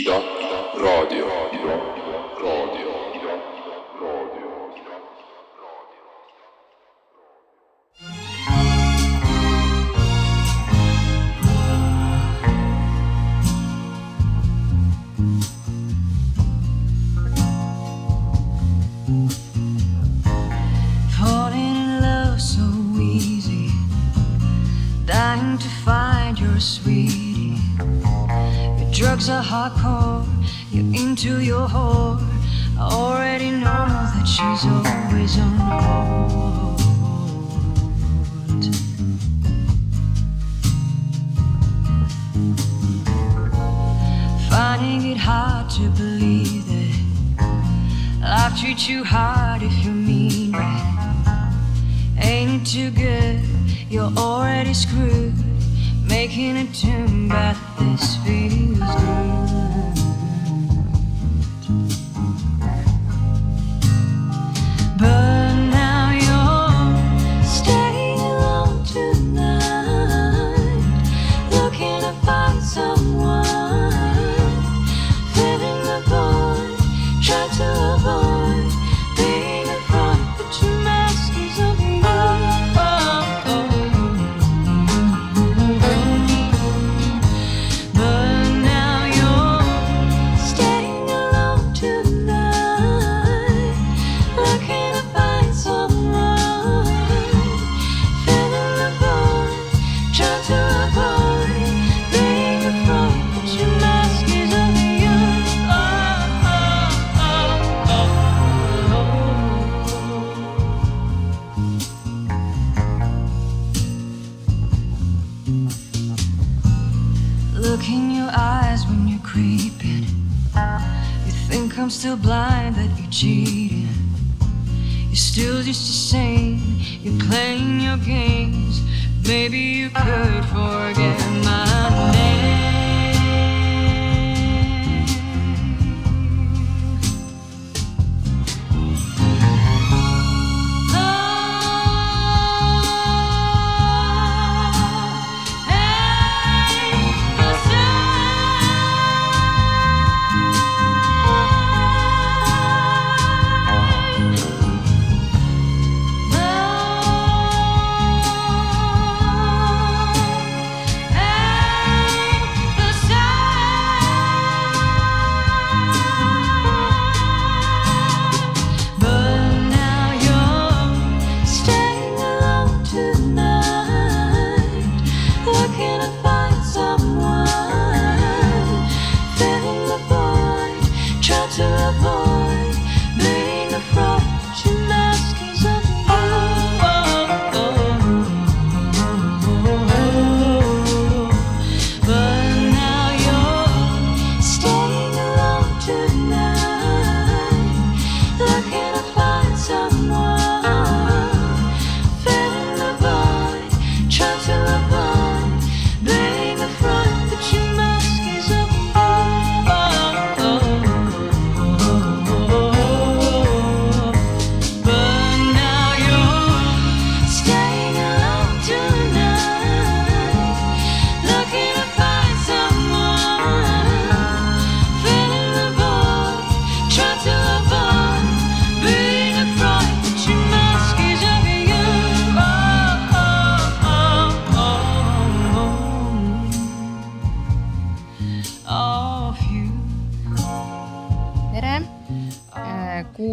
Ida, hardcore. You're into your whore. I already know that she's always on hold. Finding it hard to believe that life treats you hard if you're mean, but ain't it too good? You're already screwed. Making a tune, but this feels good. Look in your eyes when you're creeping. You think I'm still blind that you're cheating. You're still just the same. You're playing your games. Maybe you could forget my name.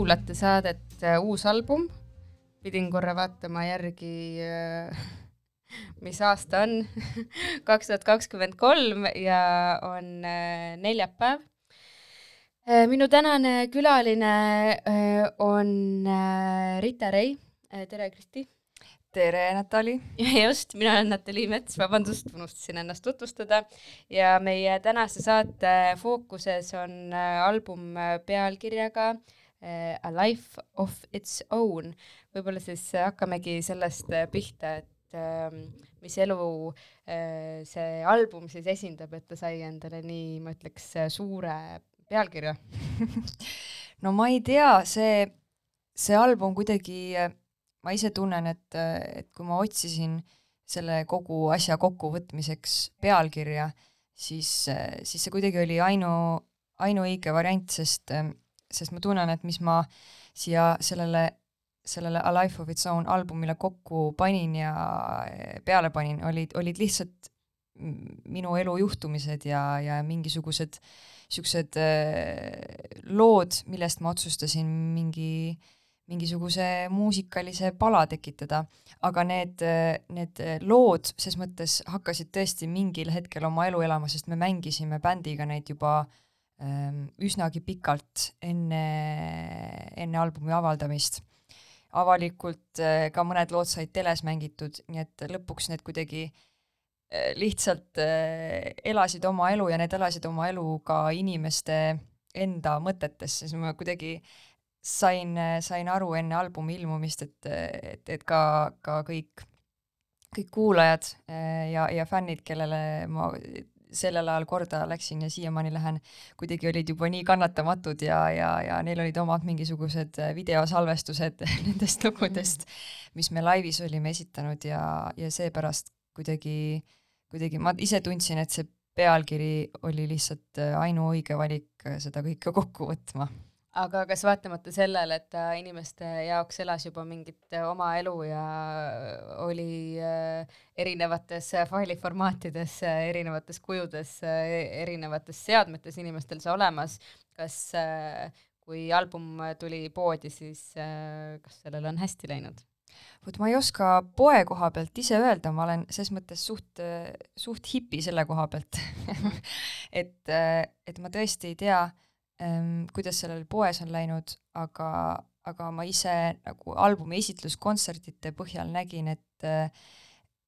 Kuulate saadet äh, Uus album. pidin korra vaatama järgi, mis aasta on, kaks tuhat kakskümmend kolm ja on äh, neljapäev. minu tänane külaline äh, on äh, Rita Rei. tere, Kristi! tere, Natali! just, mina olen Natali Mets, vabandust, unustasin ennast tutvustada ja meie tänase saate fookuses on äh, album äh, pealkirjaga äh, A Life of Its Own. võib-olla siis hakkamegi sellest äh, pihta, et ähm, mis elu äh, see album siis esindab, et ta sai endale nii, ma ütleks, suure pealkirja no ma ei tea, see, see album kuidagi, ma ise tunnen, et, et kui ma otsisin selle kogu asja kokkuvõtmiseks pealkirja, siis, siis see kuidagi oli ainu, ainuõige variant, sest, sest ma tunnen, et mis ma siia sellele, sellele A Life of Its Own albumile kokku panin ja peale panin, olid, olid lihtsalt minu elu juhtumised ja, ja mingisugused niisugused lood, millest ma otsustasin mingi äh, mingisuguse muusikalise pala tekitada, aga need, need lood ses mõttes hakkasid tõesti mingil hetkel oma elu elama, sest me mängisime bändiga neid juba ähm, üsnagi pikalt enne, enne albumi avaldamist. avalikult äh, ka mõned lood said teles mängitud, nii et lõpuks need kuidagi äh, lihtsalt äh, elasid oma elu ja need elasid oma elu ka inimeste enda mõtetes, siis ma kuidagi sain, sain aru enne albumi ilmumist, et, et, et ka, ka kõik, kõik kuulajad eh, ja, ja fännid, kellele ma sellel ajal korda läksin ja siiamaani lähen, kuidagi olid juba nii kannatamatud ja, ja, ja neil olid omad mingisugused videosalvestused nendest lugudest, mis me laivis olime esitanud ja, ja seepärast kuidagi, kuidagi ma ise tundsin, et see pealkiri oli lihtsalt ainuõige valik seda kõike kokku võtma aga kas vaatamata sellele, et ta inimeste jaoks elas juba mingit oma elu ja oli äh, erinevates failiformaatides, erinevates kujudes, erinevates seadmetes inimestel see olemas, kas äh, kui album tuli poodi, siis äh, kas sellel on hästi läinud? vot ma ei oska poe koha pealt ise öelda, ma olen ses mõttes suht, suht hipi selle koha pealt et, et ma tõesti ei tea kuidas sellel poes on läinud, aga, aga ma ise nagu albumi esitluskontsertide põhjal nägin, et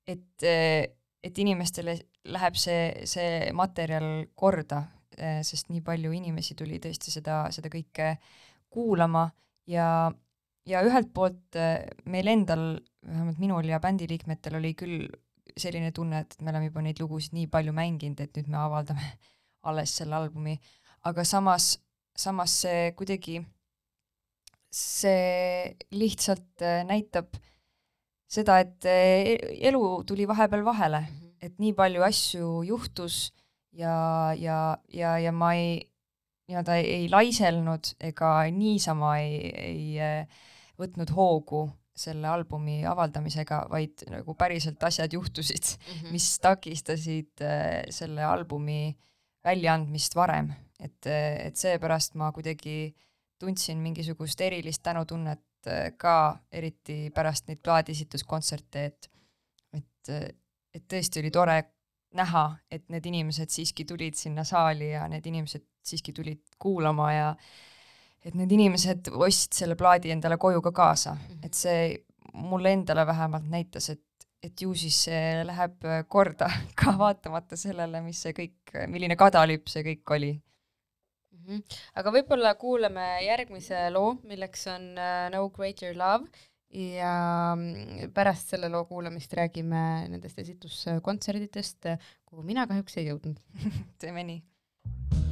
et, et inimestele läheb see, see materjal korda, sest nii palju inimesi tuli tõesti seda, seda kõike kuulama. Ja, ja ühelt poolt meil endal, vähemalt minul ja bändiliikmetel oli küll selline tunne, et me oleme juba neid lugusid nii palju mänginud, et nüüd me avaldame alles selle albumi, aga samas, samas see kuidagi, see lihtsalt äh, näitab seda, et äh, elu tuli vahepeal vahele mm, -hmm. et nii palju asju juhtus ja, ja, ja, ja ma ei, nii-öelda ei, laiselnud ega niisama ei, ei äh, võtnud hoogu selle albumi avaldamisega, vaid nagu päriselt asjad juhtusid mm, -hmm. mis takistasid selle albumi väljaandmist varem et, et seepärast ma kuidagi tundsin mingisugust erilist tänutunnet äh, ka, eriti pärast neid plaadiesituskontserte, et, et, et tõesti oli tore näha, et need inimesed siiski tulid sinna saali ja need inimesed siiski tulid kuulama ja et need inimesed ostsid selle plaadi endale koju ka kaasa, mhm. et see mulle endale vähemalt näitas, et, et ju siis see läheb korda ka vaatamata sellele, mis see kõik, milline kadalipp see kõik oli. Aga võib-olla kuulame järgmise loo, milleks on uh, No Greater Love. Ja mm, pärast selle loo kuulamist räägime nendest esitluskontserditest, kuhu mina kahjuks ei jõudnud. Teeme nii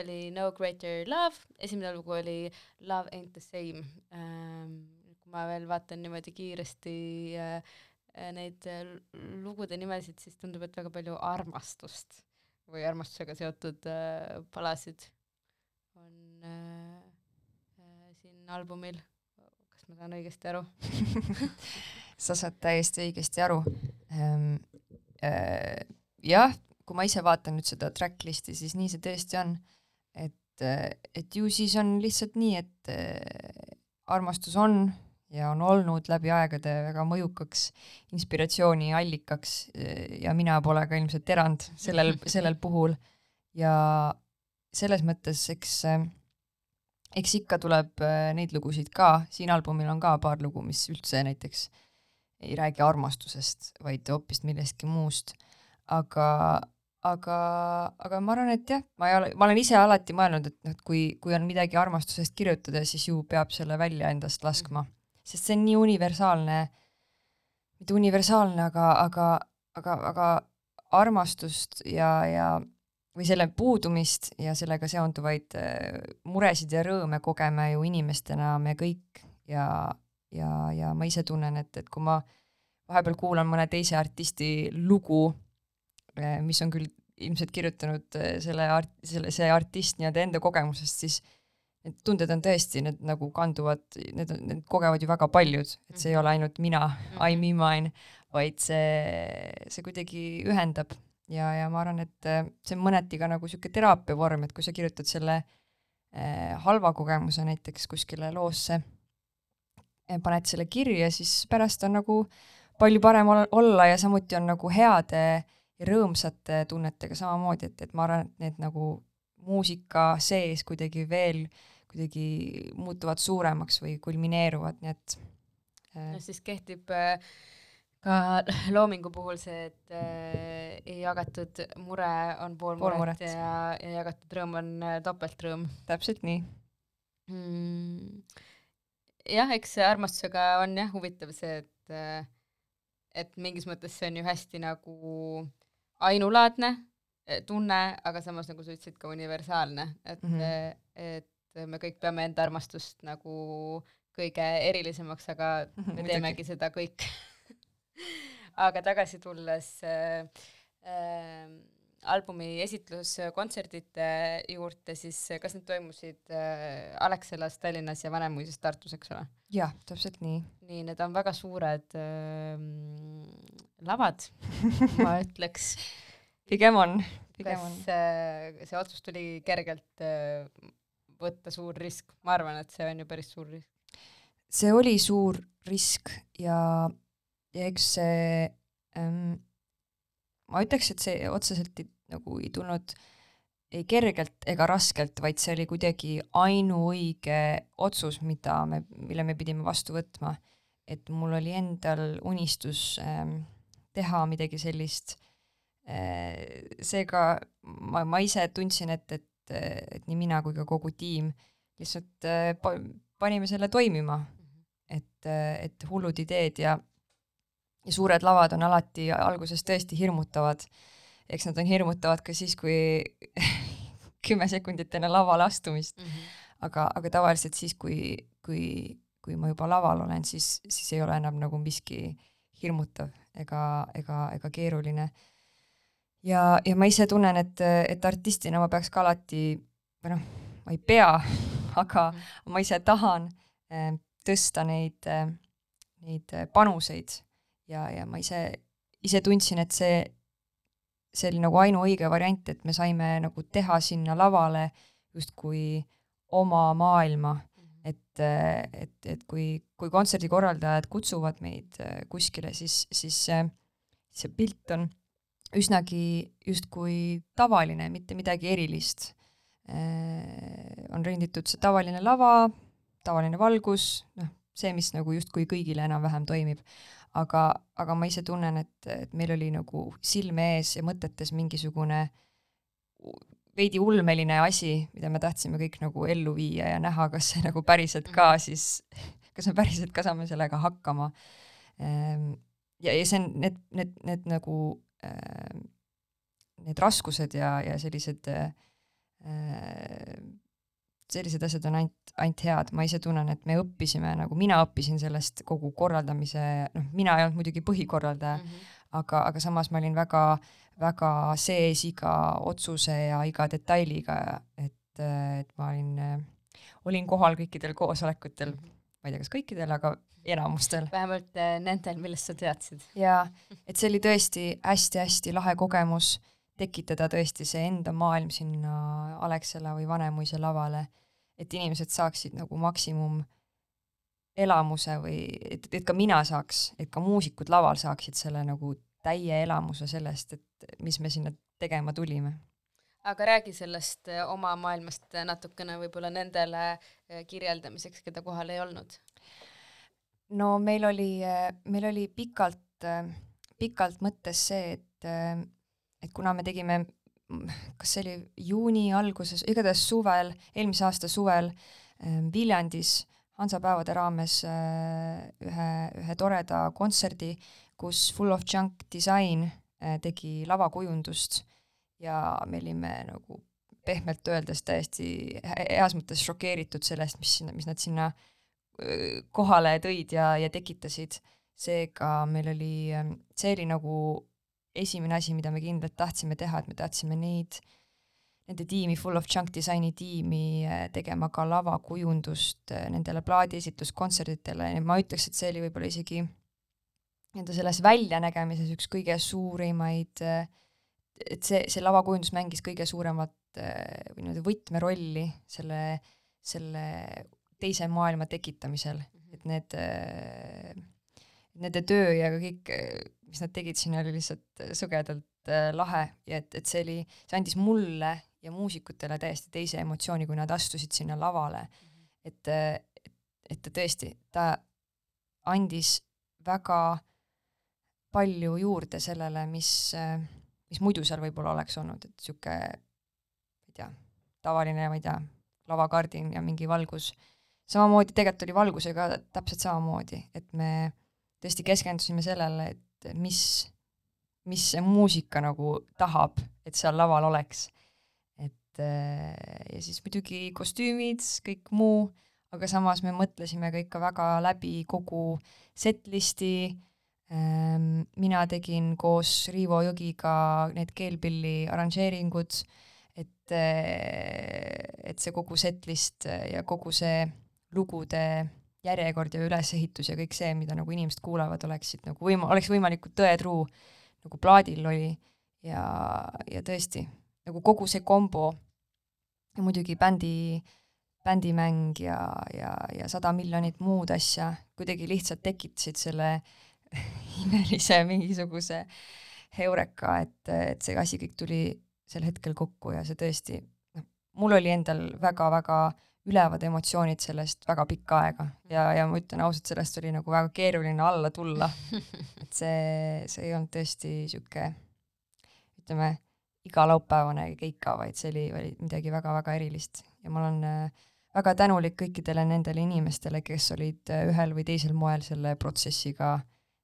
oli No Greater Love, esimene lugu oli Love Ain't the Same ähm,. kui ma veel vaatan niimoodi kiiresti äh, äh, neid äh, lugude nimesid, siis tundub, et väga palju armastust või armastusega seotud äh, palasid on äh, äh, siin albumil. kas ma saan õigesti aru? sa saad täiesti õigesti aru ähm,. Äh, jah, kui ma ise vaatan nüüd seda tracklist'i, siis nii see tõesti on. et, et ju siis on lihtsalt nii, et äh, armastus on ja on olnud läbi aegade väga mõjukaks inspiratsiooniallikaks äh, ja mina pole ka ilmselt erand sellel, sellel puhul. ja selles mõttes, eks äh, eks ikka tuleb äh, neid lugusid ka, siin albumil on ka paar lugu, mis üldse näiteks ei räägi armastusest, vaid hoopis millestki muust. aga, aga, aga ma arvan, et jah, ma ei ole, ma olen ise alati mõelnud, et noh, et kui, kui on midagi armastusest kirjutada, siis ju peab selle välja endast laskma, sest see on nii universaalne, mitte universaalne, aga, aga, aga, aga armastust ja, ja või selle puudumist ja sellega seonduvaid äh, muresid ja rõõme kogeme ju inimestena me kõik ja, ja, ja ma ise tunnen, et, et kui ma vahepeal kuulan mõne teise artisti lugu, mis on küll ilmselt kirjutanud äh, selle art-, selle, see artist nii-öelda enda kogemusest, siis need tunded on tõesti, need nagu kanduvad, need on, need kogevad ju väga paljud, et see ei ole ainult mina, I me mine, vaid see, see kuidagi ühendab. Ja, ja ma arvan, et äh, see on mõneti ka nagu niisugune teraapia vorm, et kui sa kirjutad selle äh, halva kogemuse näiteks kuskile loosse, paned selle kirja, siis pärast on nagu palju parem ol- olla ja samuti on nagu heade ja rõõmsate tunnetega samamoodi, et, et ma arvan, et need nagu muusika sees kuidagi veel kuidagi muutuvad suuremaks või kulmineeruvad, nii et äh, no siis kehtib äh, ka loomingu puhul see, et äh, jagatud mure on pool, Pool muret, muret. ja, ja jagatud rõõm on äh, topeltrõõm täpselt nii. mm.. jah, eks armastusega on jah huvitav see, et äh, et mingis mõttes see on ju hästi nagu ainulaadne äh, tunne, aga samas nagu sa ütlesid ka universaalne, et mm, Mhm. -hmm. et me kõik peame enda armastust nagu kõige erilisemaks, aga me Muidugi. teemegi seda kõik. aga tagasi tulles äh, äh, albumi esitluskontserdite juurde, siis kas need toimusid äh, Alexelas, Tallinnas ja Vanemuises Tartus, eks ole? jah, täpselt nii. nii, need on väga suured äh, lavad, ma ütleks. pigem on, kas on. äh, see otsus tuli kergelt äh, võtta suur risk? ma arvan, et see on ju päris suur risk. see oli suur risk ja, ja eks see ähm,, ma ütleks, et see otseselt ei, nagu ei tulnud ei kergelt ega raskelt, vaid see oli kuidagi ainuõige otsus, mida me, mille me pidime vastu võtma. et mul oli endal unistus ähm, teha midagi sellist äh,. seega ma, ma ise tundsin, et, et, et nii mina kui ka kogu tiim lihtsalt äh, pa- panime selle toimima et, et hullud ideed ja, ja suured lavad on alati alguses tõesti hirmutavad. Eks nad on hirmutavad ka siis, kui kümme sekundit enne lavale astumist, aga, aga tavaliselt siis, kui, kui, kui ma juba laval olen, siis, siis ei ole enam nagu miski hirmutav ega, ega, ega keeruline. ja, ja ma ise tunnen, et, et artistina ma peaks ka alati, või noh, ma ei pea, aga ma ise tahan eh, tõsta neid, neid eh, panuseid. Ja, ja ma ise, ise tundsin, et see, see oli nagu ainuõige variant, et me saime nagu teha sinna lavale justkui oma maailma, et, et, et kui, kui kontserdikorraldajad kutsuvad meid eh, kuskile, siis, siis see, see pilt on üsnagi justkui tavaline, mitte midagi erilist. on renditud see tavaline lava, tavaline valgus, noh, see, mis nagu justkui kõigile enam-vähem toimib. aga, aga ma ise tunnen, et, et meil oli nagu silme ees ja mõtetes mingisugune veidi ulmeline asi, mida me tahtsime kõik nagu ellu viia ja näha, kas see nagu päriselt ka siis, kas me päriselt ka saame sellega hakkama. ja, ja see on need, need, need nagu, need raskused ja, ja sellised äh, äh, sellised asjad on ainult, ainult head, ma ise tunnen, et me õppisime, nagu mina õppisin sellest kogu korraldamise, noh, mina ei olnud muidugi põhikorraldaja mm, -hmm. aga, aga samas ma olin väga, väga sees iga otsuse ja iga detailiga, et, et ma olin, olin kohal kõikidel koosolekutel -hmm. ma ei tea, kas kõikidel, aga enamustel. vähemalt äh, nendel, millest sa teadsid. jaa, et see oli tõesti hästi-hästi lahe kogemus tekitada tõesti see enda maailm sinna Alexela või Vanemuise lavale, et inimesed saaksid nagu maksimum elamuse või et, et ka mina saaks, et ka muusikud laval saaksid selle nagu täie elamuse sellest, et mis me sinna tegema tulime. aga räägi sellest äh, oma maailmast natukene võib-olla nendele äh, kirjeldamiseks, keda kohal ei olnud. no meil oli, äh, meil oli pikalt, pikalt mõttes see, et et kuna me tegime, kas see oli juuni alguses, igatahes suvel, eelmise aasta suvel ähm, Viljandis Hansapäevade raames äh, ühe, ühe toreda kontserdi, kus Full of Junk Design äh, tegi lavakujundust ja me olime nagu pehmelt öeldes täiesti heas mõttes šokeeritud sellest, mis sinna, mis nad sinna kohale tõid ja, ja tekitasid. seega meil oli, ähm, see oli nagu esimene asi, mida me kindlalt tahtsime teha, et me tahtsime neid, nende tiimi, Full of Junk Designi tiimi eh, tegema ka lavakujundust eh, nendele plaadiesitluskontserditele ja ma ütleks, et see oli võib-olla isegi nii-öelda selles väljanägemises üks kõige suurimaid, eh, et see, see lavakujundus mängis kõige suuremat või nii-öelda võtmerolli selle, selle teise maailma tekitamisel, et need, nende töö ja kõik mis nad tegid siin, oli lihtsalt äh, sõgedalt äh, lahe ja et, et see oli, see andis mulle ja muusikutele täiesti teise emotsiooni, kui nad astusid sinna lavale mm. -hmm. et, et, et ta tõesti, ta andis väga palju juurde sellele, mis, mis muidu seal võib-olla oleks olnud, et niisugune, ma ei tea, tavaline, ma ei tea, lavakardin ja mingi valgus, samamoodi tegelikult oli valgusega täpselt samamoodi, et me tõesti keskendusime sellele, et et mis, mis see muusika nagu tahab, et seal laval oleks. et äh, ja siis muidugi kostüümid, kõik muu, aga samas me mõtlesime ka ikka väga läbi kogu setlisti, ähm, mina tegin koos Riivo Jõgiga need keelpilli arranžeeringud, et, äh, et see kogu setlist ja kogu see lugude järjekord ja ülesehitus ja kõik see, mida nagu inimesed kuulavad, oleksid nagu võim-, oleks võimalikult tõetruu, nagu plaadil oli. Ja, ja tõesti, nagu kogu see kombo ja muidugi bändi, bändimäng ja, ja, ja sada miljonit muud asja kuidagi lihtsalt tekitasid selle imelise mingisuguse heureka, et, et see asi kõik tuli sel hetkel kokku ja see tõesti, noh, mul oli endal väga-väga ülevad emotsioonid sellest väga pikka aega. Ja, ja ma ütlen ausalt, sellest oli nagu väga keeruline alla tulla. et see, see ei olnud tõesti sihuke, ütleme, igalaupäevane keika, vaid see oli, oli midagi väga-väga erilist. Ja ma olen äh, väga tänulik kõikidele nendele inimestele, kes olid äh, ühel või teisel moel selle protsessiga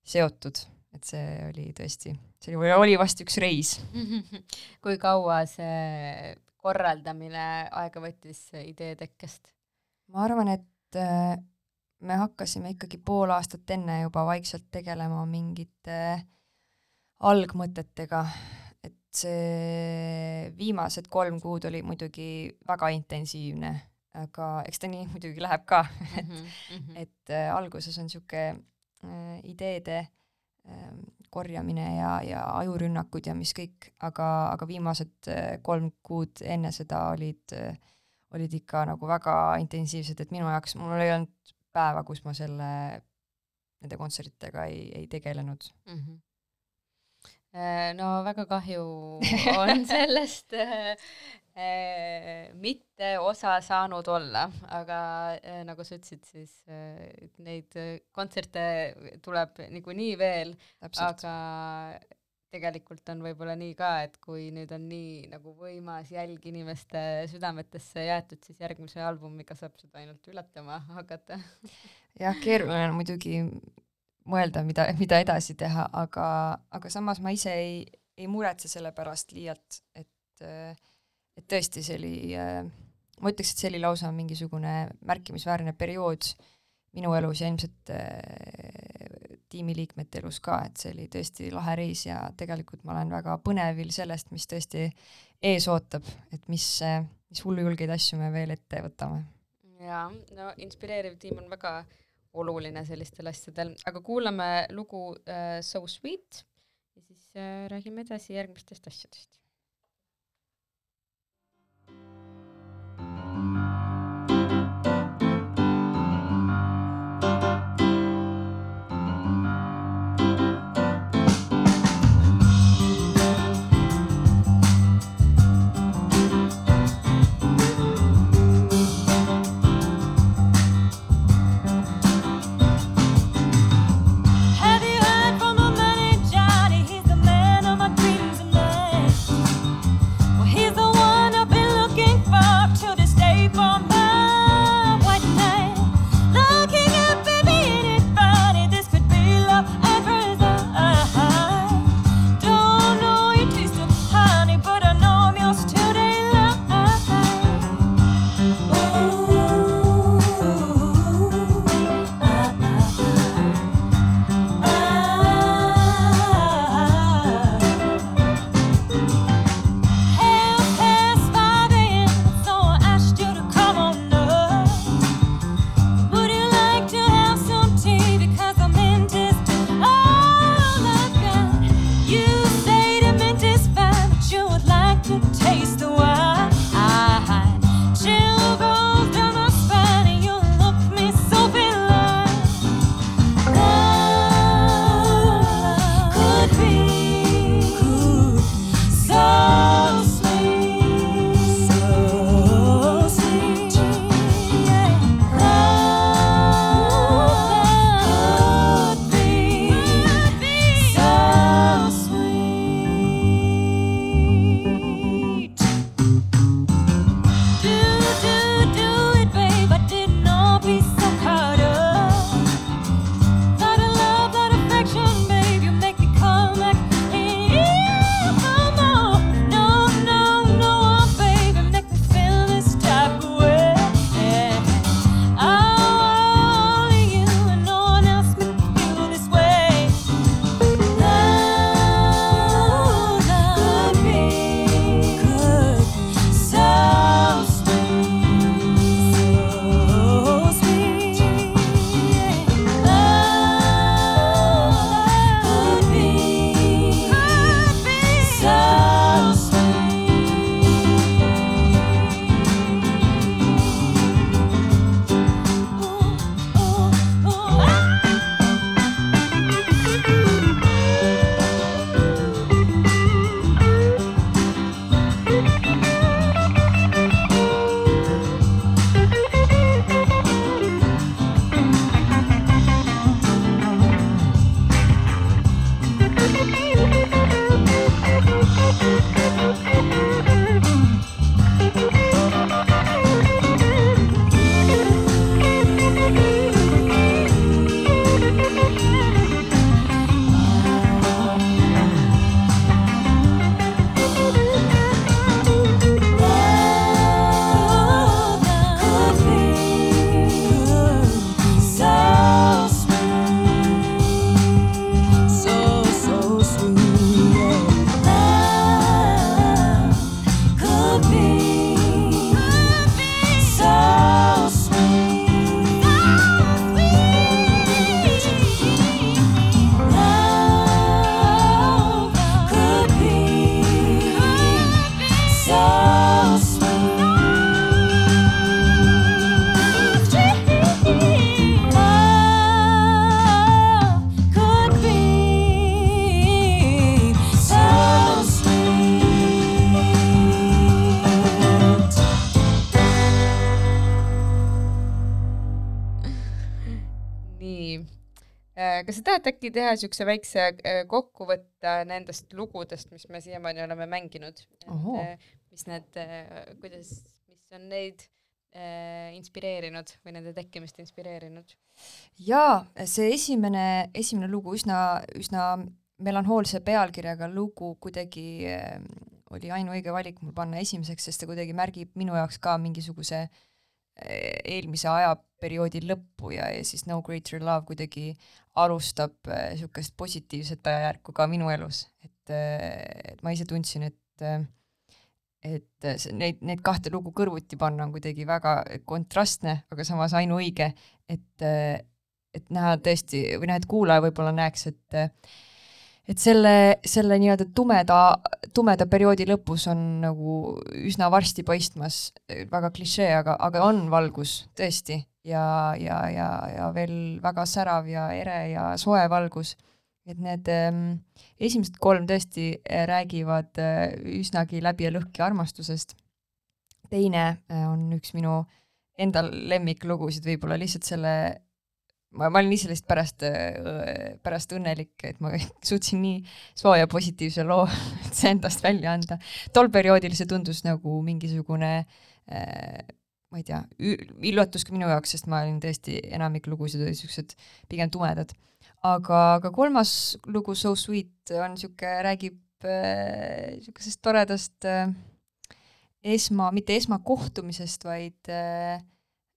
seotud, et see oli tõesti, see oli, oli vast üks reis. Kui kaua see korraldamine aega võttis idee tekkest? ma arvan, et äh, me hakkasime ikkagi pool aastat enne juba vaikselt tegelema mingite algmõtetega, et see viimased kolm kuud oli muidugi väga intensiivne, aga eks ta nii muidugi läheb ka, et mm, -hmm. et äh, alguses on niisugune äh, ideede äh, korjamine ja, ja ajurünnakud ja mis kõik, aga, aga viimased äh, kolm kuud enne seda olid, äh, olid ikka nagu väga intensiivsed, et minu jaoks, mul ei olnud päeva, kus ma selle, nende kontsertidega ei, ei tegelenud mm. -hmm no väga kahju on sellest mitte osa saanud olla, aga äh, nagu sa ütlesid, siis äh, neid kontserte tuleb niikuinii veel, aga tegelikult on võib-olla nii ka, et kui nüüd on nii nagu võimas jälg inimeste südametesse jäetud, siis järgmise albumiga saab seda ainult üllatama hakata. Jah, keeruline on muidugi mõelda, mida, mida edasi teha, aga, aga samas ma ise ei, ei muretse selle pärast liialt, et äh, et tõesti, see oli äh, ma ütleks, et see oli lausa mingisugune märkimisväärne periood minu elus ja ilmselt äh, tiimiliikmete elus ka, et see oli tõesti lahe reis ja tegelikult ma olen väga põnevil sellest, mis tõesti ees ootab, et mis, mis hulljulgeid asju me veel ette võtame. jaa, no inspireeriv tiim on väga oluline sellistel asjadel, aga kuulame lugu uh, So Sweet ja siis uh, räägime edasi järgmistest asjadest. Kas sa tahad äkki teha niisuguse väikse äh, kokkuvõtte nendest lugudest, mis me siiamaani oleme mänginud? Äh, mis need, äh, kuidas, mis on neid inspireerinud või nende tekkimist inspireerinud? jaa, see esimene, esimene lugu üsna, üsna melanhoolse pealkirjaga lugu kuidagi oli ainuõige valik mul panna esimeseks, sest ta kuidagi märgib minu jaoks ka mingisuguse eelmise ajaperioodi lõppu ja, ja siis No Greater Love kuidagi alustab niisugust positiivset ajajärku ka minu elus, et, et ma ise tundsin, et et see, neid, neid kahte lugu kõrvuti panna on kuidagi väga kontrastne, aga samas ainuõige, et et näha tõesti, või noh, et kuulaja võib-olla näeks, et et selle, selle nii-öelda tumeda, tumeda perioodi lõpus on nagu üsna varsti paistmas, väga klišee, aga, aga on valgus tõesti ja, ja, ja, ja veel väga särav ja ere ja soe valgus. et need ähm, esimesed kolm tõesti äh, räägivad äh, üsnagi läbi ja lõhki armastusest. teine äh, on üks minu enda lemmiklugusid võib-olla lihtsalt selle ma, ma olin ise lihtsalt pärast, pärast õnnelik, et ma suutsin nii sooja positiivse loo üldse endast välja anda. tol perioodil see tundus nagu mingisugune äh, ma ei tea, üllatus ka minu jaoks, sest ma olin tõesti, enamik lugusid olid siuksed pigem tumedad. aga, aga kolmas lugu, So Sweet, on sihuke, räägib äh, toredast äh, esma, mitte esmakohtumisest, vaid äh,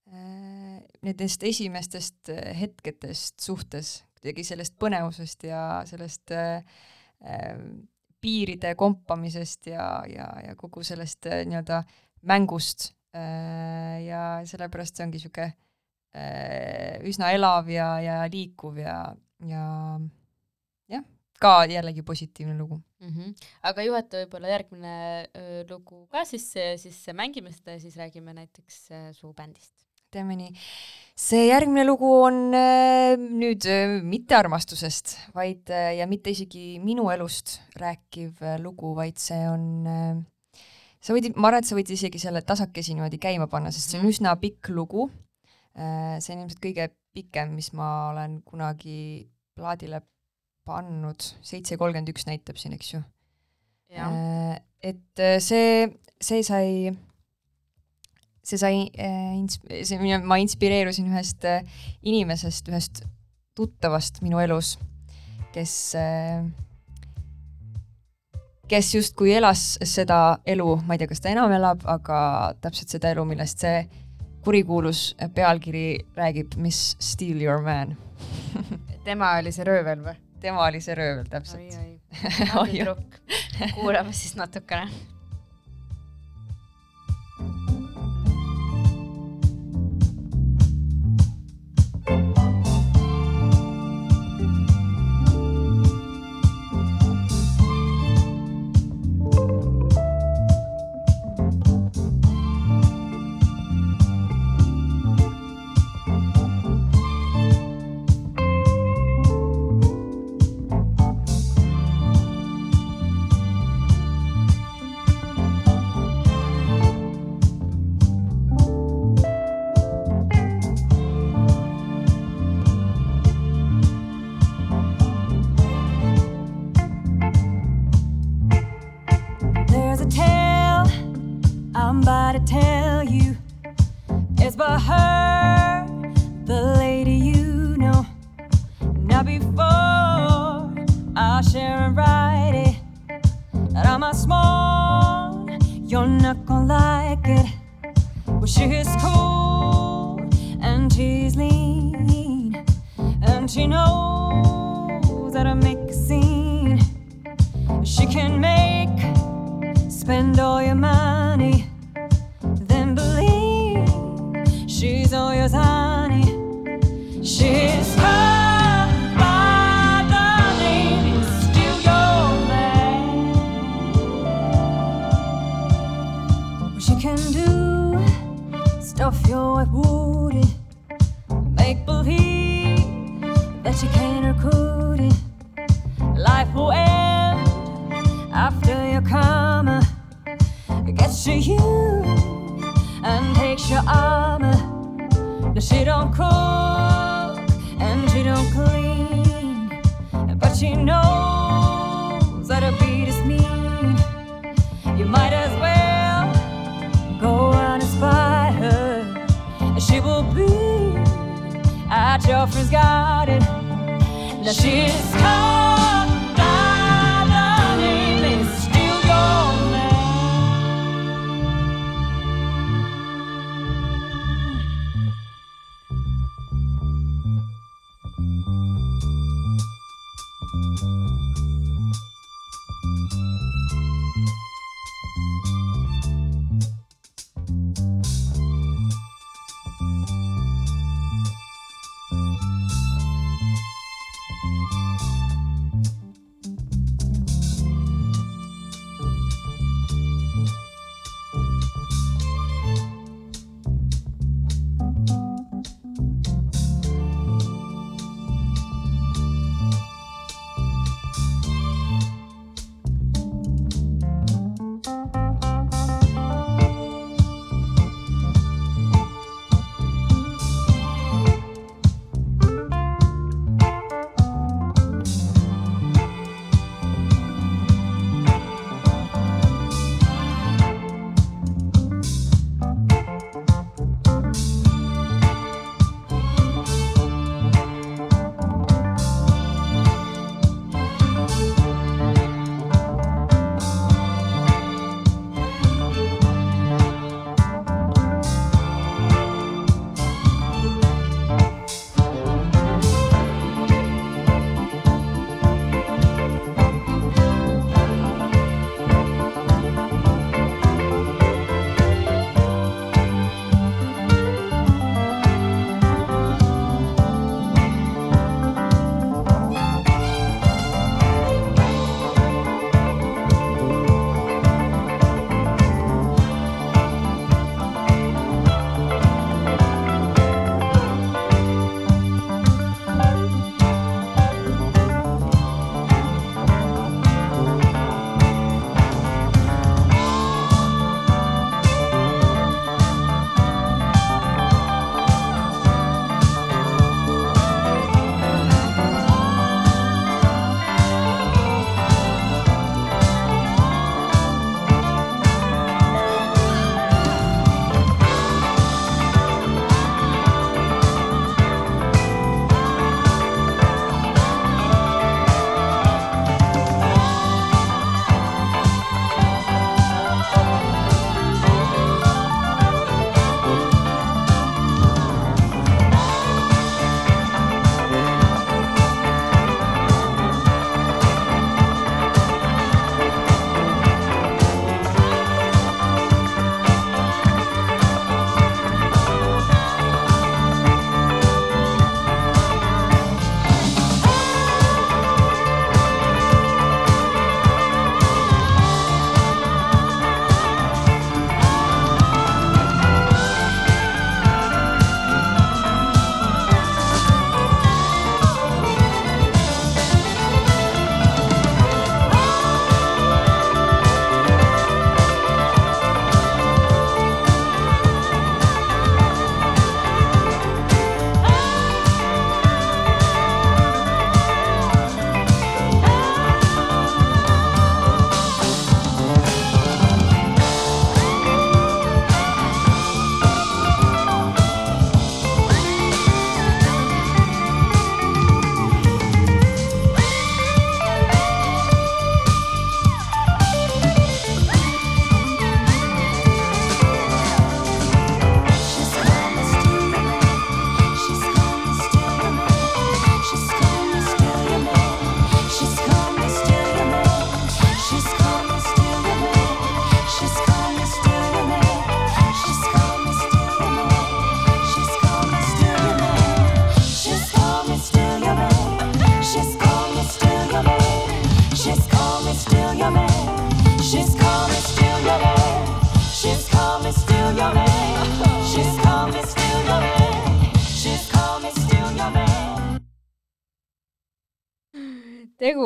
Äh, nendest esimestest hetkedest suhtes, kuidagi sellest põnevusest ja sellest äh, äh, piiride kompamisest ja, ja, ja kogu sellest äh, nii-öelda mängust ja sellepärast see ongi niisugune äh, üsna elav ja, ja liikuv ja, ja jah, ka jällegi positiivne lugu mm. -hmm. aga juhata võib-olla järgmine öö, lugu ka sisse, siis mängime seda ja siis räägime näiteks äh, su bändist teeme nii. see järgmine lugu on äh, nüüd äh, mitte armastusest, vaid äh, ja mitte isegi minu elust rääkiv äh, lugu, vaid see on äh, sa võid, ma arvan, et sa võid isegi selle tasakesi niimoodi käima panna, sest see on mhm. üsna pikk lugu äh,. see on ilmselt kõige pikem, mis ma olen kunagi plaadile pannud, seitse kolmkümmend üks näitab siin, eks ju. Äh, et äh, see, see sai see sai see, ma inspireerusin ühest inimesest, ühest tuttavast minu elus, kes, äh, kes justkui elas seda elu, ma ei tea, kas ta enam elab, aga täpselt seda elu, millest see kurikuulus pealkiri räägib, Miss Steal Your Man tema oli see röövel või? tema oli see röövel, täpselt. oi, oi. kuulame siis natukene picture you and picture armor. No, she don't cook and she don't clean, but she knows that her beat is mean. You might as well go and spy her, and she will be at your friend's garden. Now she's coming.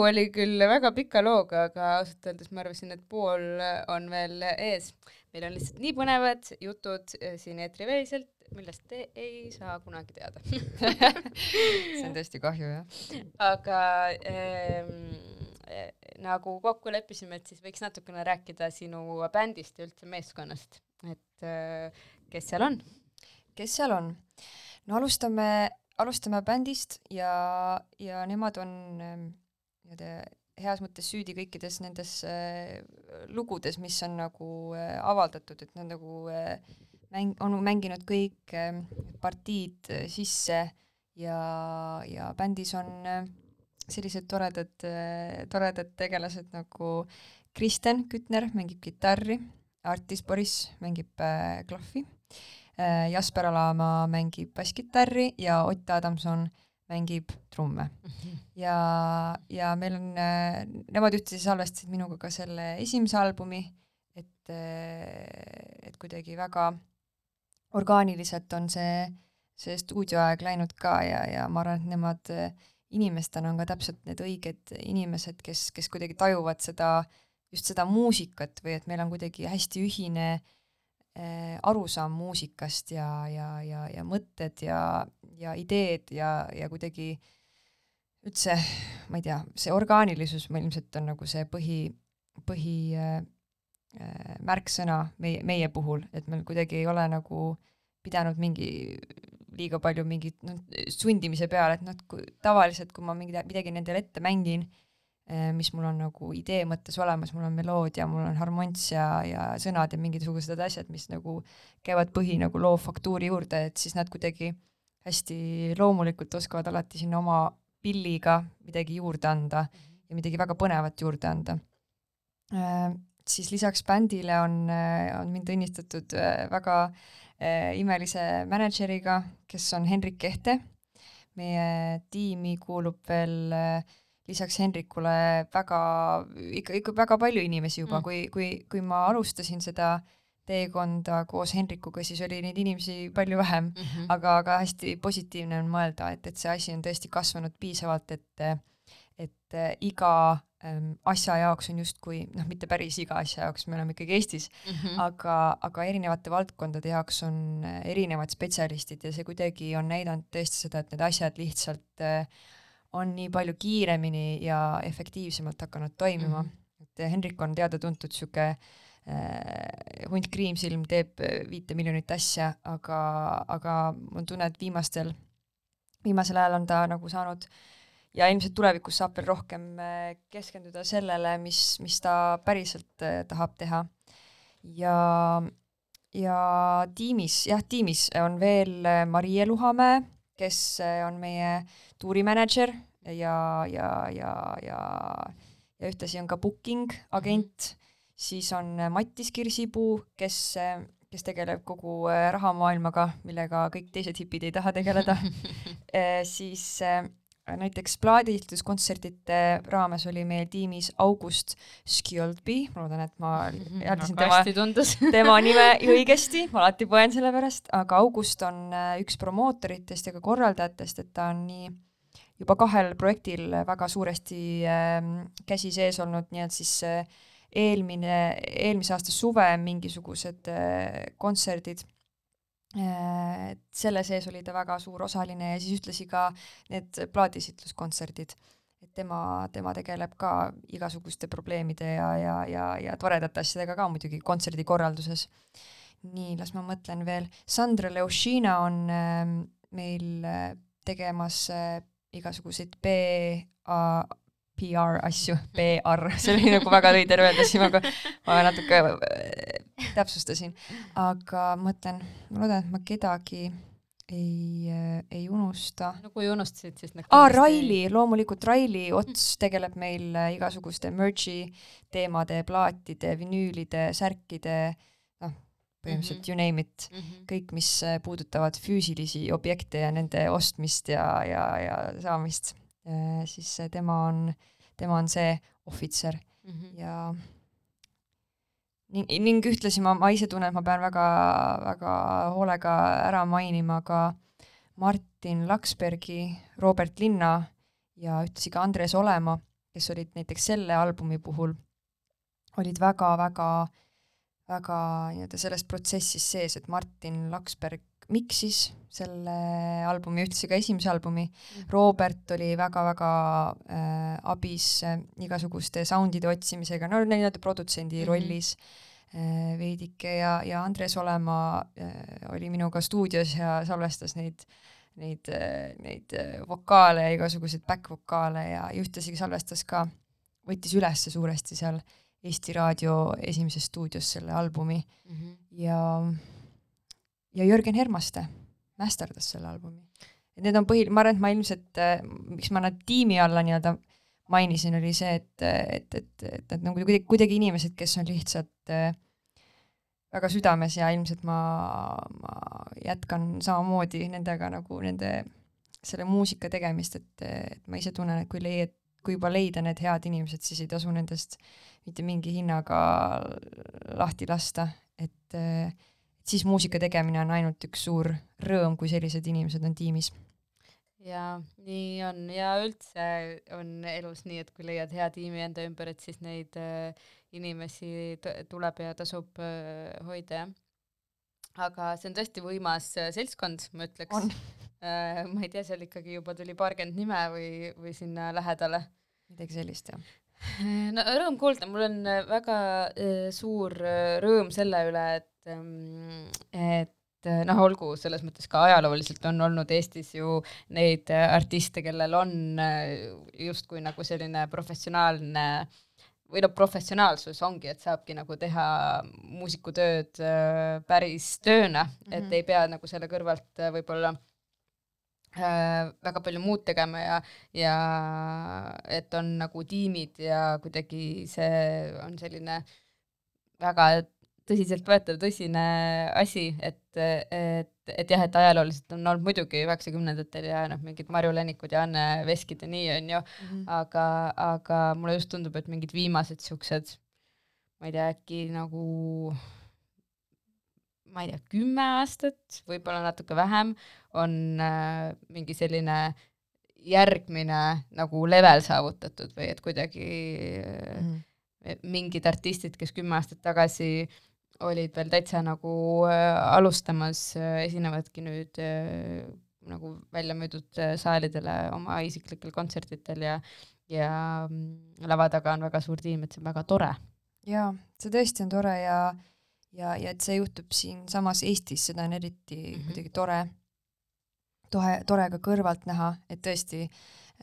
Oli küll väga pika looga, aga ausalt öeldes ma arvasin, et pool on veel ees. meil on lihtsalt nii põnevad jutud eh, siin eetriväliselt, millest te ei saa kunagi teada see on tõesti kahju, jah. aga ähm, nagu kokku leppisime, et siis võiks natukene rääkida sinu bändist ja üldse meeskonnast, et äh, kes seal on? kes seal on? no alustame, alustame bändist ja, ja nemad on ähm, nii-öelda heas mõttes süüdi kõikides nendes äh, lugudes, mis on nagu äh, avaldatud, et nad nagu äh, mäng-, on mänginud kõik äh, partiid äh, sisse ja, ja bändis on äh, sellised toredad äh,, toredad tegelased nagu Kristen Kütner mängib kitarri, Artis Boris mängib äh, klahvi äh,, Jasper Alamaa mängib basskitarri ja Ott Adamson mängib trumme. Ja, ja meil on, äh, nemad ühtlasi salvestasid minuga ka selle esimese albumi, et, äh, et kuidagi väga orgaaniliselt on see, see stuudioaeg läinud ka ja, ja ma arvan, et nemad äh, inimestena on ka täpselt need õiged inimesed, kes, kes kuidagi tajuvad seda, just seda muusikat või et meil on kuidagi hästi ühine äh, arusaam muusikast ja, ja, ja, ja mõtted ja, ja ideed ja, ja kuidagi üldse, ma ei tea, see orgaanilisus meil ilmselt on nagu see põhi, põhi äh, äh, märksõna meie, meie puhul, et meil kuidagi ei ole nagu pidanud mingi liiga palju mingit noh, sundimise peale, et noh, kui tavaliselt, kui ma mingi, midagi nendele ette mängin, mis mul on nagu idee mõttes olemas, mul on meloodia, mul on harmonts ja, ja sõnad ja mingisugused asjad, mis nagu käivad põhi nagu loo faktuuri juurde, et siis nad kuidagi hästi loomulikult oskavad alati sinna oma pilliga midagi juurde anda ja midagi väga põnevat juurde anda äh,. siis lisaks bändile on, on mind õnnistatud väga äh, imelise mänedžeriga, kes on Henrik Kehte. meie tiimi kuulub veel äh, lisaks Henrikule väga, ikka, ikka väga palju inimesi juba mm., kui, kui, kui ma alustasin seda teekonda koos Henrikuga, siis oli neid inimesi palju vähem mm, -hmm. aga, aga hästi positiivne on mõelda, et, et see asi on tõesti kasvanud piisavalt, et et iga ähm, asja jaoks on justkui, noh, mitte päris iga asja jaoks, me oleme ikkagi Eestis mm, -hmm. aga, aga erinevate valdkondade jaoks on erinevad spetsialistid ja see kuidagi on näidanud tõesti seda, et need asjad lihtsalt äh, on nii palju kiiremini ja efektiivsemalt hakanud toimima mm. -hmm. et Henrik on teada-tuntud äh, hunt kriimsilm, teeb viite miljonit asja, aga, aga mul on tunne, et viimastel, viimasel ajal on ta nagu saanud ja ilmselt tulevikus saab veel rohkem äh, keskenduda sellele, mis, mis ta päriselt äh, tahab teha. ja, ja tiimis, jah, tiimis on veel äh, Marie Luhamäe, kes on meie tuurimänedžer ja, ja, ja, ja, ja ühtlasi on ka booking agent, siis on Mattis Kirsipuu, kes, kes tegeleb kogu rahamaailmaga, millega kõik teised hipid ei taha tegeleda. Siis näiteks plaadiehituskontsertide raames oli meil tiimis August Skjoldby, ma loodan, et ma hääldasin tema, tema nime õigesti, ma alati põen selle pärast, aga August on äh, üks promootoritest ja ka korraldajatest, et ta on nii juba kahel projektil väga suuresti äh, käsi sees olnud, nii et siis äh, eelmine, eelmise aasta suve mingisugused äh, kontserdid Äh, et selle sees oli ta väga suur osaline ja siis ühtlasi ka need plaadisitluskontserdid. et tema, tema tegeleb ka igasuguste probleemide ja, ja, ja, ja toredate asjadega ka muidugi kontserdikorralduses. nii, las ma mõtlen veel, Sandra Leušina on äh, meil äh, tegemas igasuguseid BA PR asju, PR, see oli nagu väga veider öelda, siis ma ma natuke äh, täpsustasin, aga mõtlen, ma loodan, et ma kedagi ei, äh, ei unusta. no kui unustasid, siis nagu aa, Raili, loomulikult Raili Ots tegeleb meil äh, igasuguste merch'i teemade, plaatide, vinüülide, särkide, noh, põhimõtteliselt mm -hmm. you name it mm, -hmm. kõik, mis puudutavad füüsilisi objekte ja nende ostmist ja, ja, ja saamist Äh, siis tema on, tema on see ohvitser mm -hmm. ja ning, ning ühtlasi ma, ma ise tunnen, et ma pean väga, väga hoolega ära mainima ka Martin Laksbergi, Robert Linna ja ühtlasi ka Andres Olema, kes olid näiteks selle albumi puhul, olid väga-väga väga nii-öelda selles protsessis sees, et Martin Laksberg miksis selle albumi, ühtlasi ka esimese albumi mm., Robert oli väga-väga äh, abis äh, igasuguste soundide otsimisega, no nii-öelda produtsendi mm -hmm. rollis äh, veidike ja, ja Andres Olemaa äh, oli minuga stuudios ja salvestas neid neid, äh, neid äh, vokaale ja igasuguseid back-vokaale ja, ja ühtlasi salvestas ka, võttis üles suuresti seal Eesti Raadio esimeses stuudios selle albumi mm -hmm. ja, ja Jörgen Hermaste mästerdas selle albumi. need on põhi, ma arvan, et ma ilmselt, äh, miks ma nad tiimi alla nii-öelda mainisin, oli see, et, et, et, et nad nagu kuidagi, kuidagi inimesed, kes on lihtsalt äh, väga südames ja ilmselt ma, ma jätkan samamoodi nendega nagu nende, selle muusika tegemist, et, et ma ise tunnen, et kui leid-, kui juba leida need head inimesed, siis ei tasu nendest mitte mingi hinnaga lahti lasta, et siis muusika tegemine on ainult üks suur rõõm, kui sellised inimesed on tiimis. ja nii on ja üldse on elus nii, et kui leiad hea tiimi enda ümber, et siis neid äh, inimesi tuleb ja tasub äh, hoida, jah. aga see on tõesti võimas äh, seltskond, ma ütleks. Äh, ma ei tea, seal ikkagi juba tuli paarkümmend nime või, või sinna lähedale. midagi sellist, jah no rõõm kuulda, mul on äh, väga äh, suur äh, rõõm selle üle, et ähm, et noh, olgu selles mõttes ka ajalooliselt on olnud Eestis ju neid artiste, kellel on justkui nagu selline professionaalne või noh, professionaalsus ongi, et saabki nagu teha muusikutööd päris tööna mm, -hmm. et mhm. ei pea nagu selle kõrvalt võib-olla Äh, väga palju muud tegema ja, ja et on nagu tiimid ja kuidagi see on selline väga tõsiseltvõetav, tõsine asi, et, et, et jah, et ajalooliselt on olnud muidugi üheksakümnendatel ja noh, mingid Marju Länikud ja Anne Veskid ja nii, on ju mm, -hmm. aga, aga mulle just tundub, et mingid viimased siuksed, ma ei tea, äkki nagu ma ei tea, kümme aastat, võib-olla natuke vähem, on äh, mingi selline järgmine nagu level saavutatud või et kuidagi mm mingid artistid, kes kümme aastat tagasi olid veel täitsa nagu äh, alustamas äh,, esinevadki nüüd äh, nagu välja müüdud äh, saalidele oma isiklikel kontsertidel ja ja mm, lava taga on väga suur tiim, et see on väga tore. jaa, see tõesti on tore ja ja, ja et see juhtub siinsamas Eestis, seda on eriti mm -hmm. kuidagi tore, tore, tore ka kõrvalt näha, et tõesti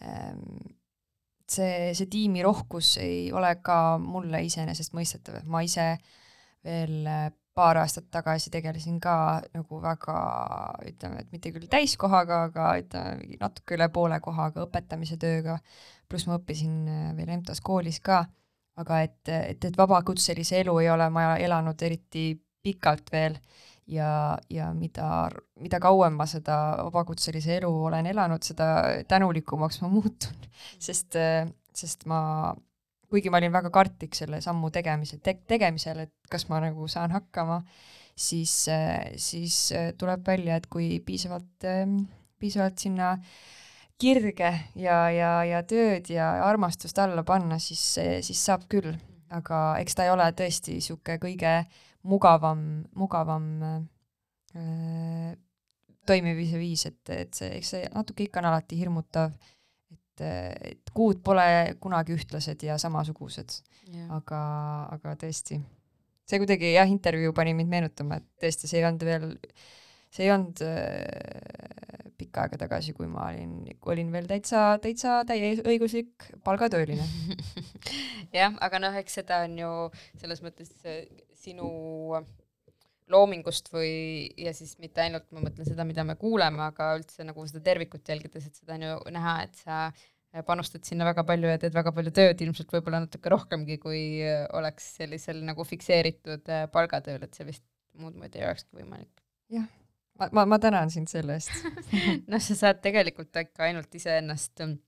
ähm, see, see tiimi rohkus ei ole ka mulle iseenesestmõistetav, et ma ise veel äh, paar aastat tagasi tegelesin ka nagu väga ütleme, et mitte küll täiskohaga, aga ütleme natuke üle poole kohaga õpetamise tööga, pluss ma õppisin äh, veel EMTA-s koolis ka. Aga et, et, et vabakutselise elu ei ole ma elanud eriti pikalt veel. Ja, ja mida, mida kauem ma seda vabakutselise elu olen elanud, seda tänulikumaks ma muutun, sest, sest ma, kuigi ma olin väga kartlik selle sammu tegemise te,, tegemisel, et kas ma nagu saan hakkama, siis, siis tuleb välja, et kui piisavalt, piisavalt sinna kirge ja, ja, ja tööd ja armastust alla panna, siis, siis saab küll. aga eks ta ei ole tõesti niisugune kõige mugavam, mugavam äh, toimimise viis, et, et see, eks see natuke ikka on alati hirmutav, et, kuud pole kunagi ühtlased ja samasugused. aga, aga tõesti, see kuidagi jah, intervjuu pani mind meenutama, et tõesti, see ei olnud veel, see ei olnud äh, pikka aega tagasi, kui ma olin, olin veel täitsa, täitsa täieõiguslik palgatööline jah, aga noh, eks seda on ju selles mõttes sinu loomingust või, ja siis mitte ainult, ma mõtlen seda, mida me kuuleme, aga üldse nagu seda tervikut jälgides, et seda on ju näha, et sa panustad sinna väga palju ja teed väga palju tööd, ilmselt võib-olla natuke rohkemgi, kui oleks sellisel nagu fikseeritud palgatööl, et see vist muud moodi ei olekski võimalik. jah. Ma, ma, ma tänan sind selle eest. Noh, sa saad tegelikult ikka ainult iseennast ähm,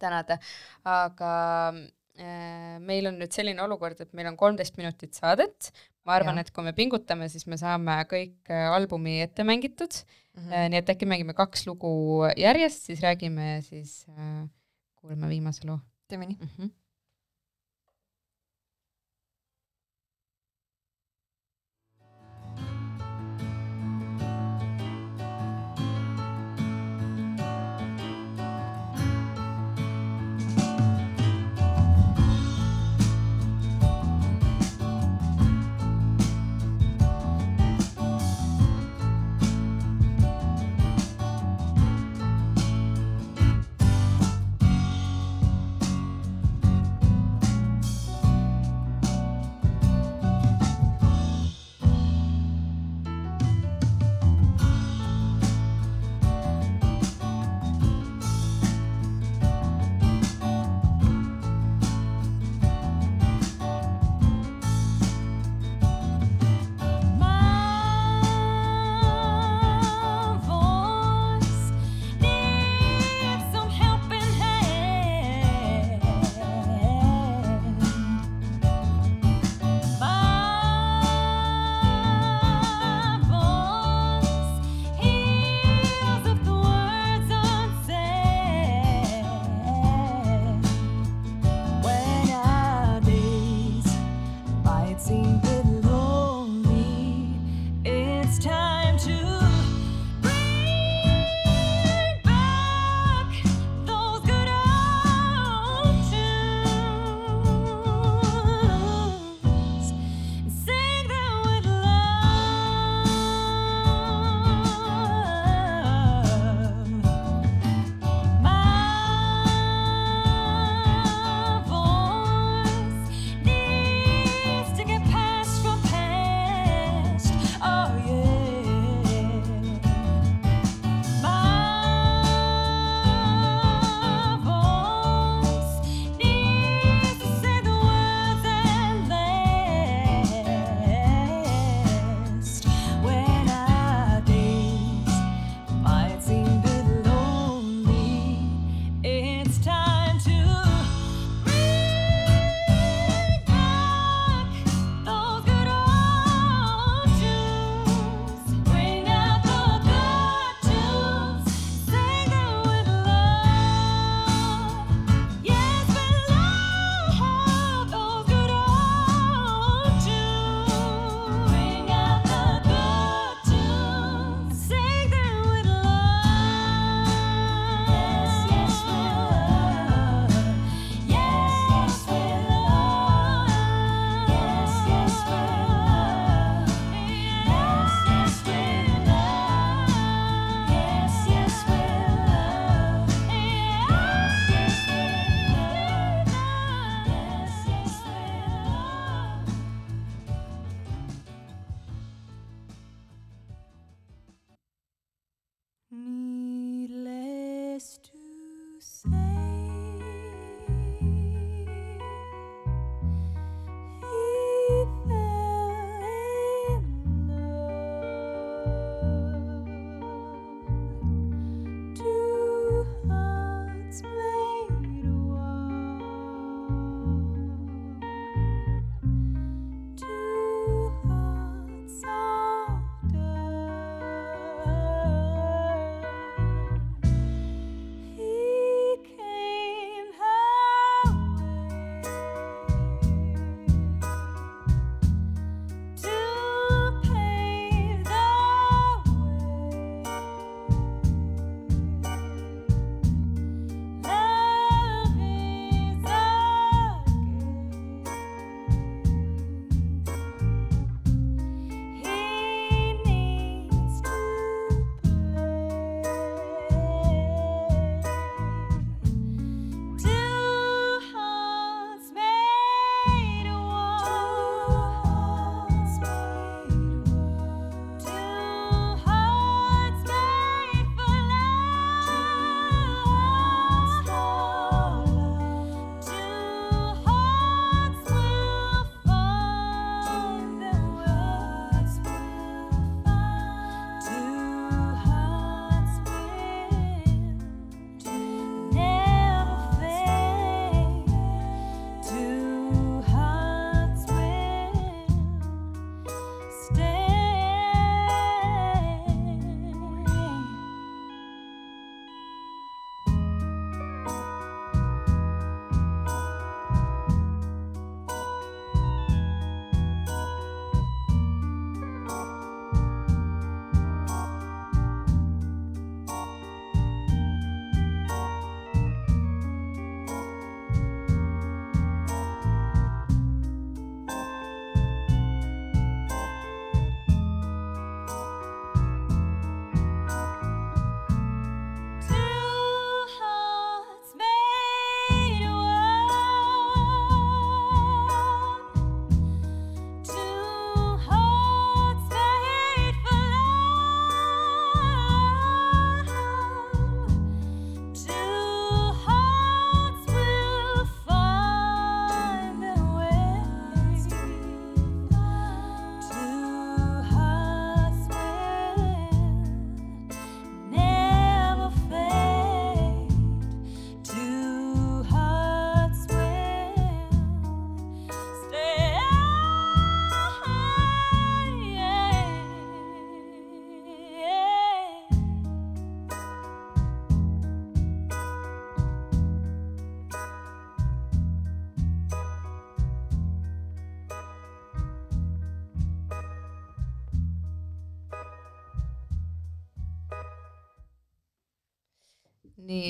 tänada, aga äh, meil on nüüd selline olukord, et meil on kolmteist minutit saadet, ma arvan, et kui me pingutame, siis me saame kõik äh, albumi ette mängitud mm, -hmm. nii et äkki mängime kaks lugu järjest, siis räägime siis äh, kuulame viimase loo. teeme nii. mm. -hmm.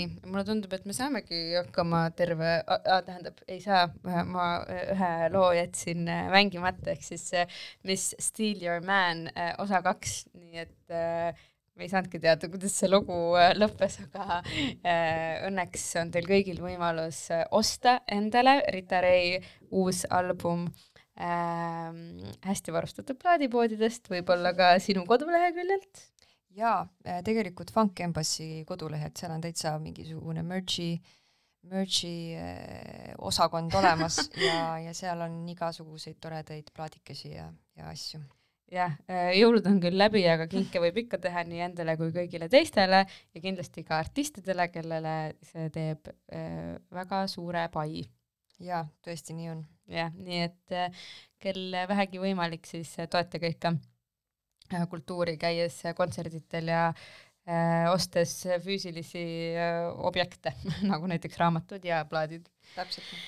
nii, mulle tundub, et me saamegi hakkama terve, tähendab, ei saa, ma ühe loo jätsin äh, mängimata, ehk siis äh, Miss Steal Your Man äh, osa kaks, nii et äh, me ei saanudki teada, kuidas see lugu äh, lõppes, aga äh, õnneks on teil kõigil võimalus äh, osta endale Rita Ray uus album. Ähm, hästi varustatud plaadipoodidest, võib-olla ka sinu koduleheküljelt jaa, tegelikult Funk Embassy kodulehel, seal on täitsa mingisugune merch'i, merch'i eh, osakond olemas ja, ja seal on igasuguseid toredaid plaadikesi ja, ja asju. jah, jõulud on küll läbi, aga kinke võib ikka teha nii endale kui kõigile teistele ja kindlasti ka artistidele, kellele see teeb äh, väga suure pai. jaa, tõesti nii on. jah, nii et äh, kel vähegi võimalik, siis äh, toetage ikka äh, kultuuri, käies äh, kontserditel ja äh, ostes füüsilisi äh, objekte, nagu näiteks raamatud ja plaadid. täpselt nii.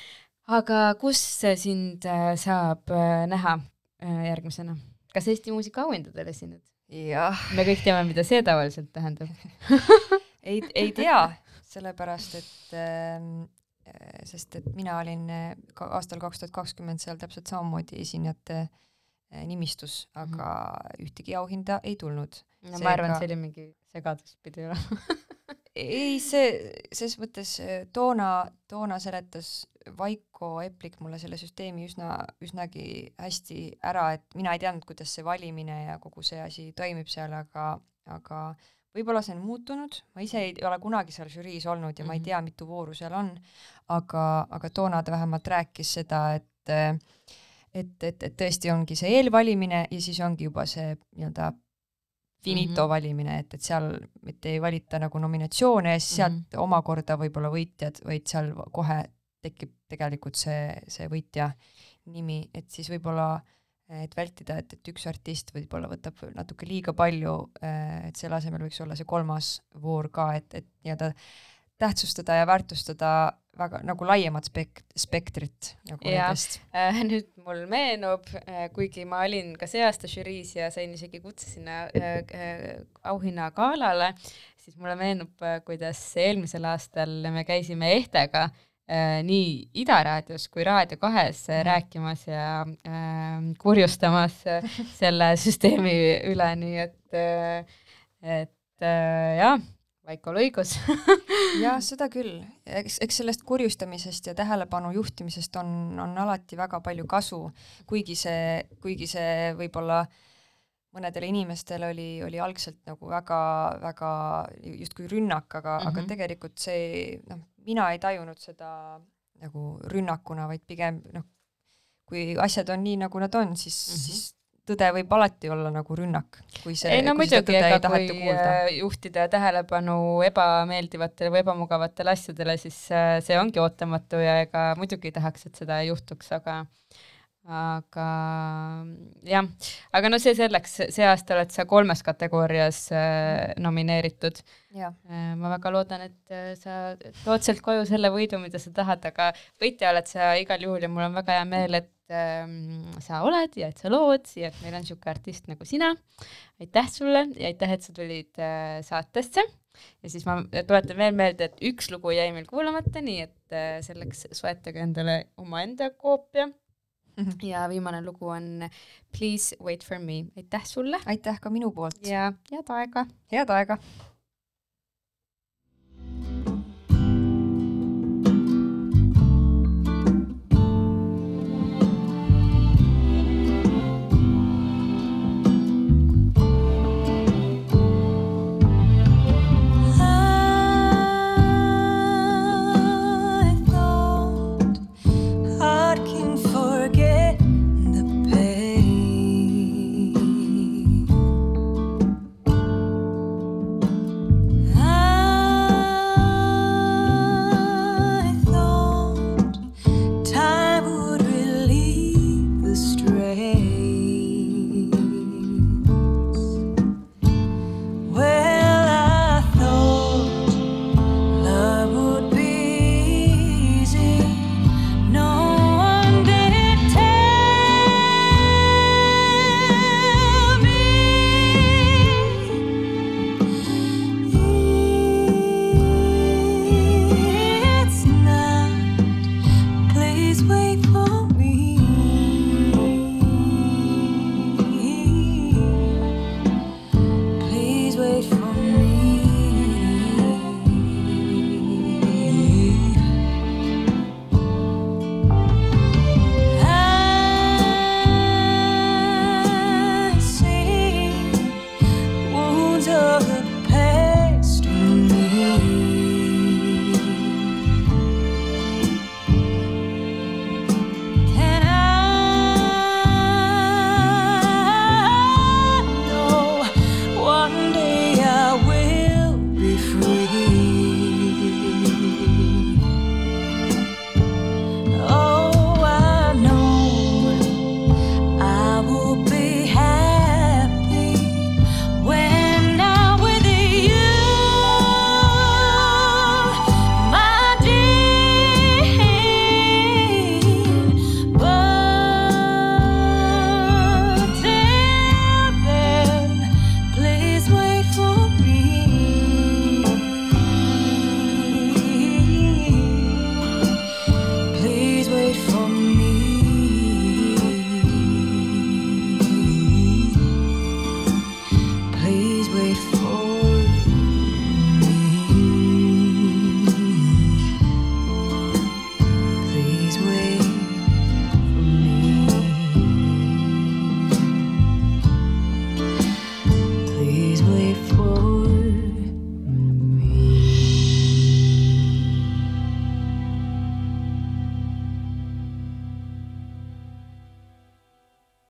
aga kus sind äh, saab äh, näha äh, järgmisena? kas Eesti muusikaauhindadel esined? me kõik teame, mida see tavaliselt tähendab. ei, ei tea, sellepärast et ähm, äh, sest et mina olin äh, ka aastal kaks tuhat kakskümmend seal täpselt samamoodi esinejate äh, nimistus, aga ühtegi auhinda ei tulnud. no ma arvan, Seega- see oli mingi segadus pidi olema. ei, see, ses mõttes äh, toona, toona seletas Vaiko Eplik mulle selle süsteemi üsna, üsnagi hästi ära, et mina ei teadnud, kuidas see valimine ja kogu see asi toimib seal, aga, aga võib-olla see on muutunud, ma ise ei ole kunagi seal žüriis olnud ja ma ei Mhm. tea, mitu vooru seal on, aga, aga toona ta vähemalt rääkis seda, et äh, et, et, et tõesti ongi see eelvalimine ja siis ongi juba see nii-öelda finito mm. -hmm. valimine, et, et seal mitte ei valita nagu nominatsioone ja siis sealt mm. -hmm. omakorda võib-olla võitjad, vaid seal kohe tekib tegelikult see, see võitja nimi, et siis võib-olla et vältida, et, et üks artist võib-olla võtab natuke liiga palju, et selle asemel võiks olla see kolmas voor ka, et, et nii-öelda tähtsustada ja väärtustada väga nagu laiemat spek-, spektrit nagu nendest. Äh, nüüd mul meenub, kuigi ma olin ka see aasta žüriis ja sain isegi kutse sinna äh, äh, auhinnagalale, siis mulle meenub, kuidas eelmisel aastal me käisime Ehtega äh, nii Ida raadios kui Raadio kahes äh, Mhm. rääkimas ja äh, kurjustamas äh, selle süsteemi üle, nii et äh,, et äh, jah, Vaikol õigus jah, seda küll, eks, eks sellest kurjustamisest ja tähelepanu juhtimisest on, on alati väga palju kasu, kuigi see, kuigi see võib-olla mõnedele inimestele oli, oli algselt nagu väga-väga justkui rünnak, aga mm, -hmm. aga Mhm. tegelikult see, noh, mina ei tajunud seda nagu rünnakuna, vaid pigem noh, kui asjad on nii, nagu nad on, siis mm. -hmm. siis tõde võib alati olla nagu rünnak, kui see, ei no kui seda tõde ei taheta kuulda. äh, juhtida tähelepanu ebameeldivatele või ebamugavatele asjadele, siis äh, see ongi ootamatu ja ega muidugi tahaks, et seda ei juhtuks, aga aga jah, aga no see selleks, see aasta oled sa kolmes kategoorias äh, nomineeritud. jah, ma väga loodan, et äh, sa tood sealt koju selle võidu, mida sa tahad, aga võitja oled sa igal juhul ja mul on väga hea meel, et ähm, sa oled ja et sa lood ja et meil on niisugune artist nagu sina. aitäh sulle ja aitäh, et sa tulid äh, saatesse. ja siis ma tuletan veel meelde, et üks lugu jäi meil kuulamata, nii et äh, selleks soetage endale omaenda koopia. Ja viimane lugu on Please wait for me, aitäh sulle aitäh ka minu poolt, ja head aega. head aega!